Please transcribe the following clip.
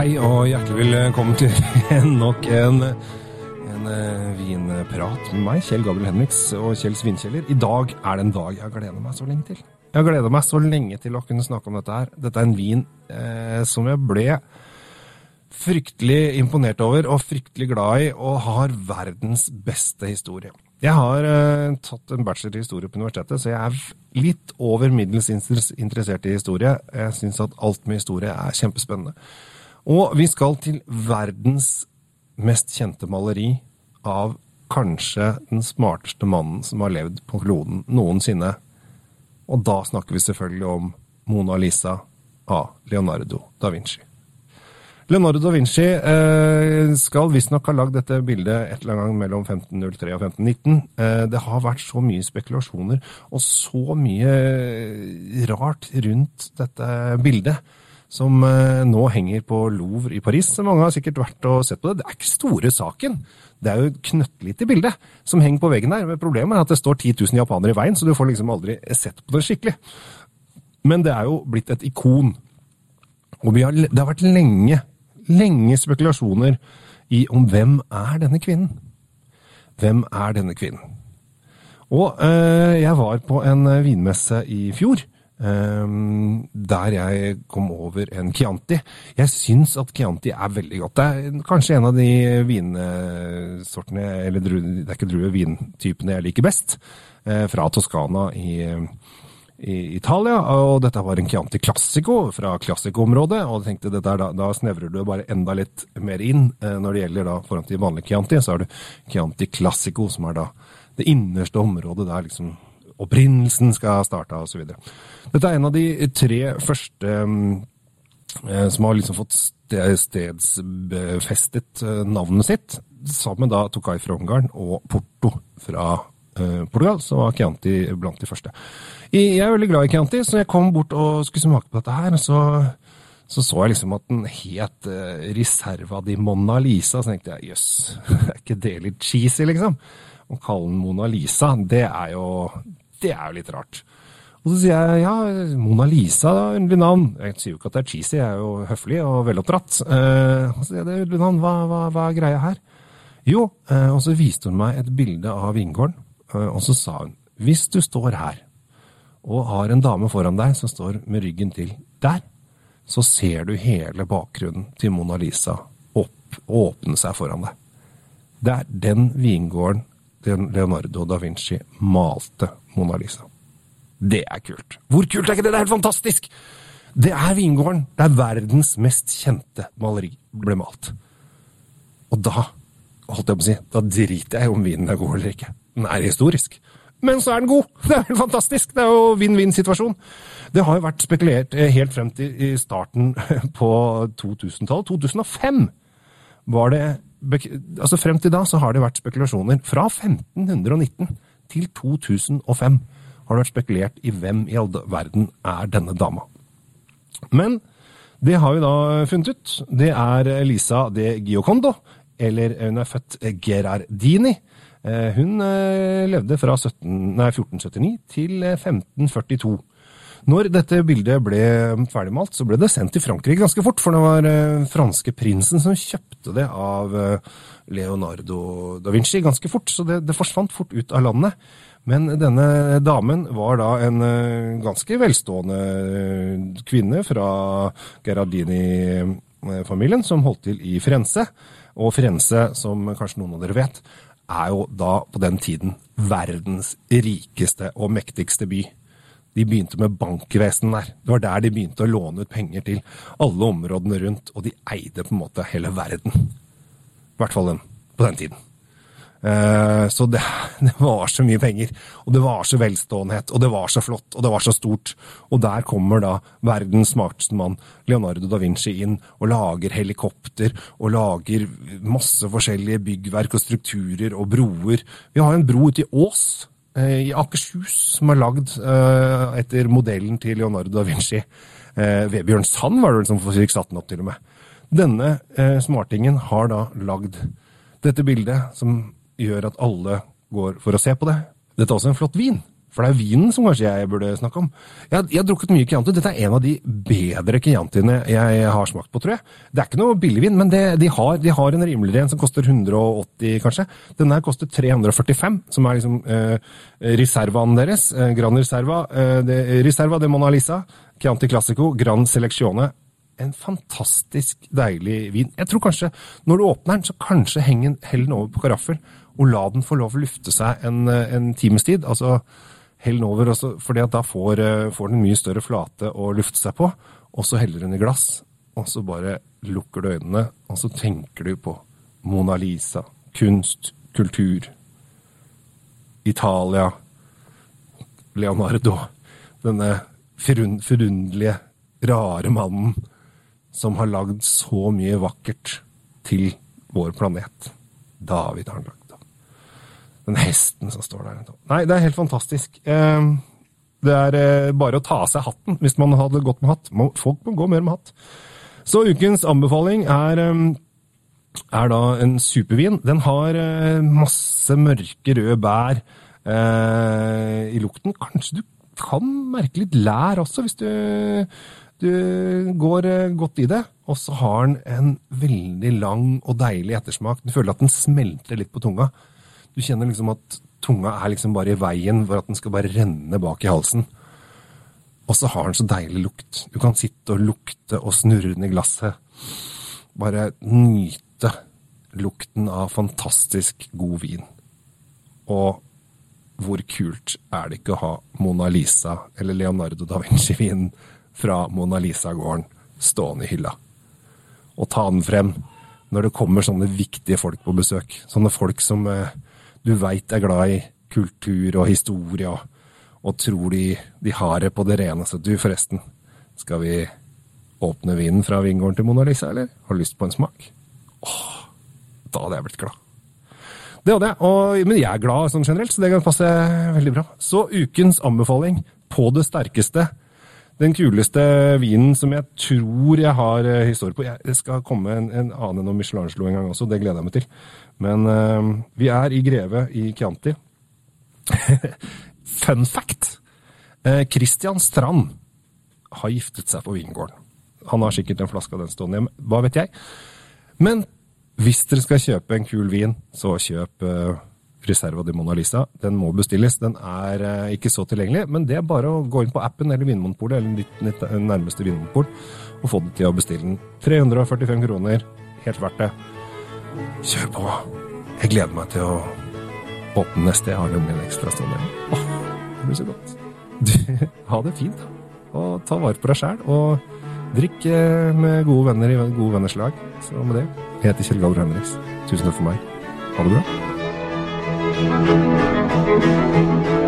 Hei og hjertelig velkommen til nok en, en eh, vinprat med meg, Kjell Gabriel Henriks og Kjell Svinkjeller. I dag er det en dag jeg har gledet meg så lenge til. Jeg har gledet meg så lenge til å kunne snakke om dette her. Dette er en vin eh, som jeg ble fryktelig imponert over og fryktelig glad i, og har verdens beste historie. Jeg har eh, tatt en bachelor i historie på universitetet, så jeg er litt over middels interessert i historie. Jeg syns at alt med historie er kjempespennende. Og vi skal til verdens mest kjente maleri av kanskje den smarteste mannen som har levd på kloden noensinne. Og da snakker vi selvfølgelig om Mona Lisa av Leonardo da Vinci. Leonardo da Vinci eh, skal visstnok ha lagd dette bildet et eller annet gang mellom 1503 og 1519. Eh, det har vært så mye spekulasjoner og så mye rart rundt dette bildet som eh, nå henger på Louvre i Paris. Mange har sikkert vært og sett på det. Det er ikke store saken. Det er jo et knøttlite bilde som henger på veggen der. Men problemet er at det står 10 000 japanere i veien, så du får liksom aldri sett på det skikkelig. Men det er jo blitt et ikon. Og har, det har vært lenge, lenge spekulasjoner i om hvem er denne kvinnen? Hvem er denne kvinnen? Og øh, jeg var på en vinmesse i fjor Um, der jeg kom over en Chianti. Jeg syns at Chianti er veldig godt. Det er kanskje en av de vinsortene, eller det er ikke druer, vintypene jeg liker best. Uh, fra Toskana i, i, Italia. Og dette var en Chianti Classico fra Classico-området. Og jeg tenkte da, da snevrer du bare enda litt mer inn. Uh, når det gjelder da foran til vanlig Chianti, så har du Chianti Classico som er da det innerste området der liksom opprinnelsen skal starte, osv. Dette er en av de tre første eh, som har liksom fått stedsbefestet eh, navnet sitt, sammen da Tokai fra Ungarn og Porto fra eh, Portugal, så var Chianti blant de første. Jeg er veldig glad i Chianti, så jeg kom bort og skulle smake på dette her. så så så jeg liksom at den het uh, Reserva di Mona Lisa, så tenkte jeg jøss, er ikke det litt cheesy, liksom? Å kalle den Mona Lisa, det er jo det er jo litt rart. Og så sier jeg ja, Mona Lisa, da, underlig navn. Jeg sier jo ikke at det er cheesy, jeg er jo høflig og veloppdratt. Eh, og så sier jeg det er underlig navn, hva, hva, hva, er greia her? Jo, eh, og så viste hun meg et bilde av vingården, eh, og så sa hun hvis du står her og har en dame foran deg som står med ryggen til der, så ser du hele bakgrunnen til Mona Lisa opp, åpne seg foran deg. Det er den vingården Leonardo da Vinci malte Mona Lisa. Det er kult. Hvor kult er ikke det? Det er helt fantastisk! Det er vingården der verdens mest kjente maleri ble malt. Og da holdt jeg på å si, da driter jeg om vinen er god eller ikke. Den er historisk. Men så er den god! Det er helt fantastisk! Det er jo vinn-vinn-situasjon. Det har jo vært spekulert eh, helt frem til starten på 2000-tallet. 2005 var det altså Frem til da så har det vært spekulasjoner. Fra 1519 til 2005 har det vært spekulert i hvem i all verden er denne dama. Men det har vi da funnet ut. Det er Lisa de Giocondo, eller hun er født Gerardini. Eh, hun eh, levde fra 17, nei, 1479 til 1542. Når dette bildet ble ferdigmalt, så ble det sendt til Frankrike ganske fort, for det var eh, franske prinsen som kjøpte det av Leonardo da Vinci ganske fort, så det, det forsvant fort ut av landet. Men denne damen var da en eh, ganske velstående eh, kvinne fra Gerardini-familien som holdt til i Frense. Og Frense, som kanskje noen av dere vet, er jo da på den tiden verdens rikeste og mektigste by. De begynte med bankvesen der. Det var der de begynte å låne ut penger til alle områdene rundt, og de eide på en måte hele verden. I hvert fall den, på den tiden. Eh, så det, det, var så mye penger, og det var så velståenhet, og det var så flott, og det var så stort. Og der kommer da verdens smarteste mann, Leonardo da Vinci, inn og lager helikopter og lager masse forskjellige byggverk og strukturer og broer. Vi har en bro ute i Ås i Akershus som er lagd eh, etter modellen til Leonardo da Vinci. Vebjørn Sand var det vel som fikk satt den opp, til og med. Denne smartingen har da lagd dette bildet som gjør at alle går for å se på det. Dette er også en flott vin. For det er vinen som kanskje jeg burde snakke om. Jeg, jeg har drukket mye Chianti. Dette er en av de bedre Chiantiene jeg har smakt på, tror jeg. Det er ikke noe billigvin, men det, de, har, de har en rimeligere en som koster 180, kanskje. Den her koster 345, som er liksom eh, reservaen deres. Eh, Gran Reserva. Eh, de, Reserva de Mona Lisa. Chianti Classico. Gran Selezione. En fantastisk deilig vin. Jeg tror kanskje, når du åpner den, så kanskje heng den over på karaffel, og la den få lov å lufte seg en, eh, en times tid. Altså hell den over, fordi da får, eh, får den mye større flate å lufte seg på, og så heller den i glass. Og så bare lukker du øynene, og så tenker du på Mona Lisa, kunst, kultur, Italia, Leonardo, denne forund- forunderlige, rare mannen som har lagd så mye vakkert til vår planet. David da. Den hesten som står der. Nei, det er helt fantastisk. Eh, Det er eh, bare å ta av seg hatten hvis man hadde gått med hatt. Folk må gå mer med hatt. Så ukens anbefaling er, eh, er da en supervin. Den har eh, masse mørke røde bær eh, i lukten. Kanskje du kan merke litt lær også, hvis du, du går godt i det. Og så har den en veldig lang og deilig ettersmak. Du føler at den smelter litt på tunga. Du kjenner liksom at tunga er liksom bare i veien for at den skal bare renne bak i halsen. Og så har den så deilig lukt. Du kan sitte og lukte og snurre den i glasset. Bare nyte lukten av fantastisk god vin. Og hvor kult er det ikke å ha Mona Lisa eller Leonardo da Vinci-vinen fra Mona Lisa-gården stående i hylla? Og ta den frem når det kommer sånne viktige folk på besøk. Sånne folk som eh, du veit er glad i kultur og historie, og, og tror de, de har det på det rene. Så du, forresten, skal vi åpne vinen fra vingården til Mona Lisa, eller? Har du lyst på en smak? Åh, da hadde jeg blitt glad. Det hadde jeg, og, men jeg er glad sånn generelt, så det kan passe veldig bra. Så ukens anbefaling på det sterkeste. Den kuleste vinen som jeg tror jeg har eh, historie på. Det skal komme en, en annen enn Michelangelo en gang også, det gleder jeg meg til. Men uh, vi er i Greve i Chianti. Fun fact! Kristian Christian Strand har giftet seg på vingården. Han har sikkert en flaske av den stående hjemme, hva vet jeg. Men hvis dere skal kjøpe en kul vin, så kjøp eh, Reserva di Mona Lisa. Den må bestilles. Den er eh, ikke så tilgjengelig, men det er bare å gå inn på appen eller Vinmonopolet eller ditt, ditt nærmeste vinmonopol og få det til å bestille den. 345 kroner. Helt verdt det. Kjør på. Jeg gleder meg til å åpne neste. Jeg har nemlig en ekstra stående hjemme. Åh, det blir så godt. Du, ha det fint. Og ta vare på deg sjæl. Og drikk eh, med gode venner i gode venners lag. Så med det, jeg heter Kjell Gabriel Henriks. Tusen takk for meg. Ha det bra. Thank you.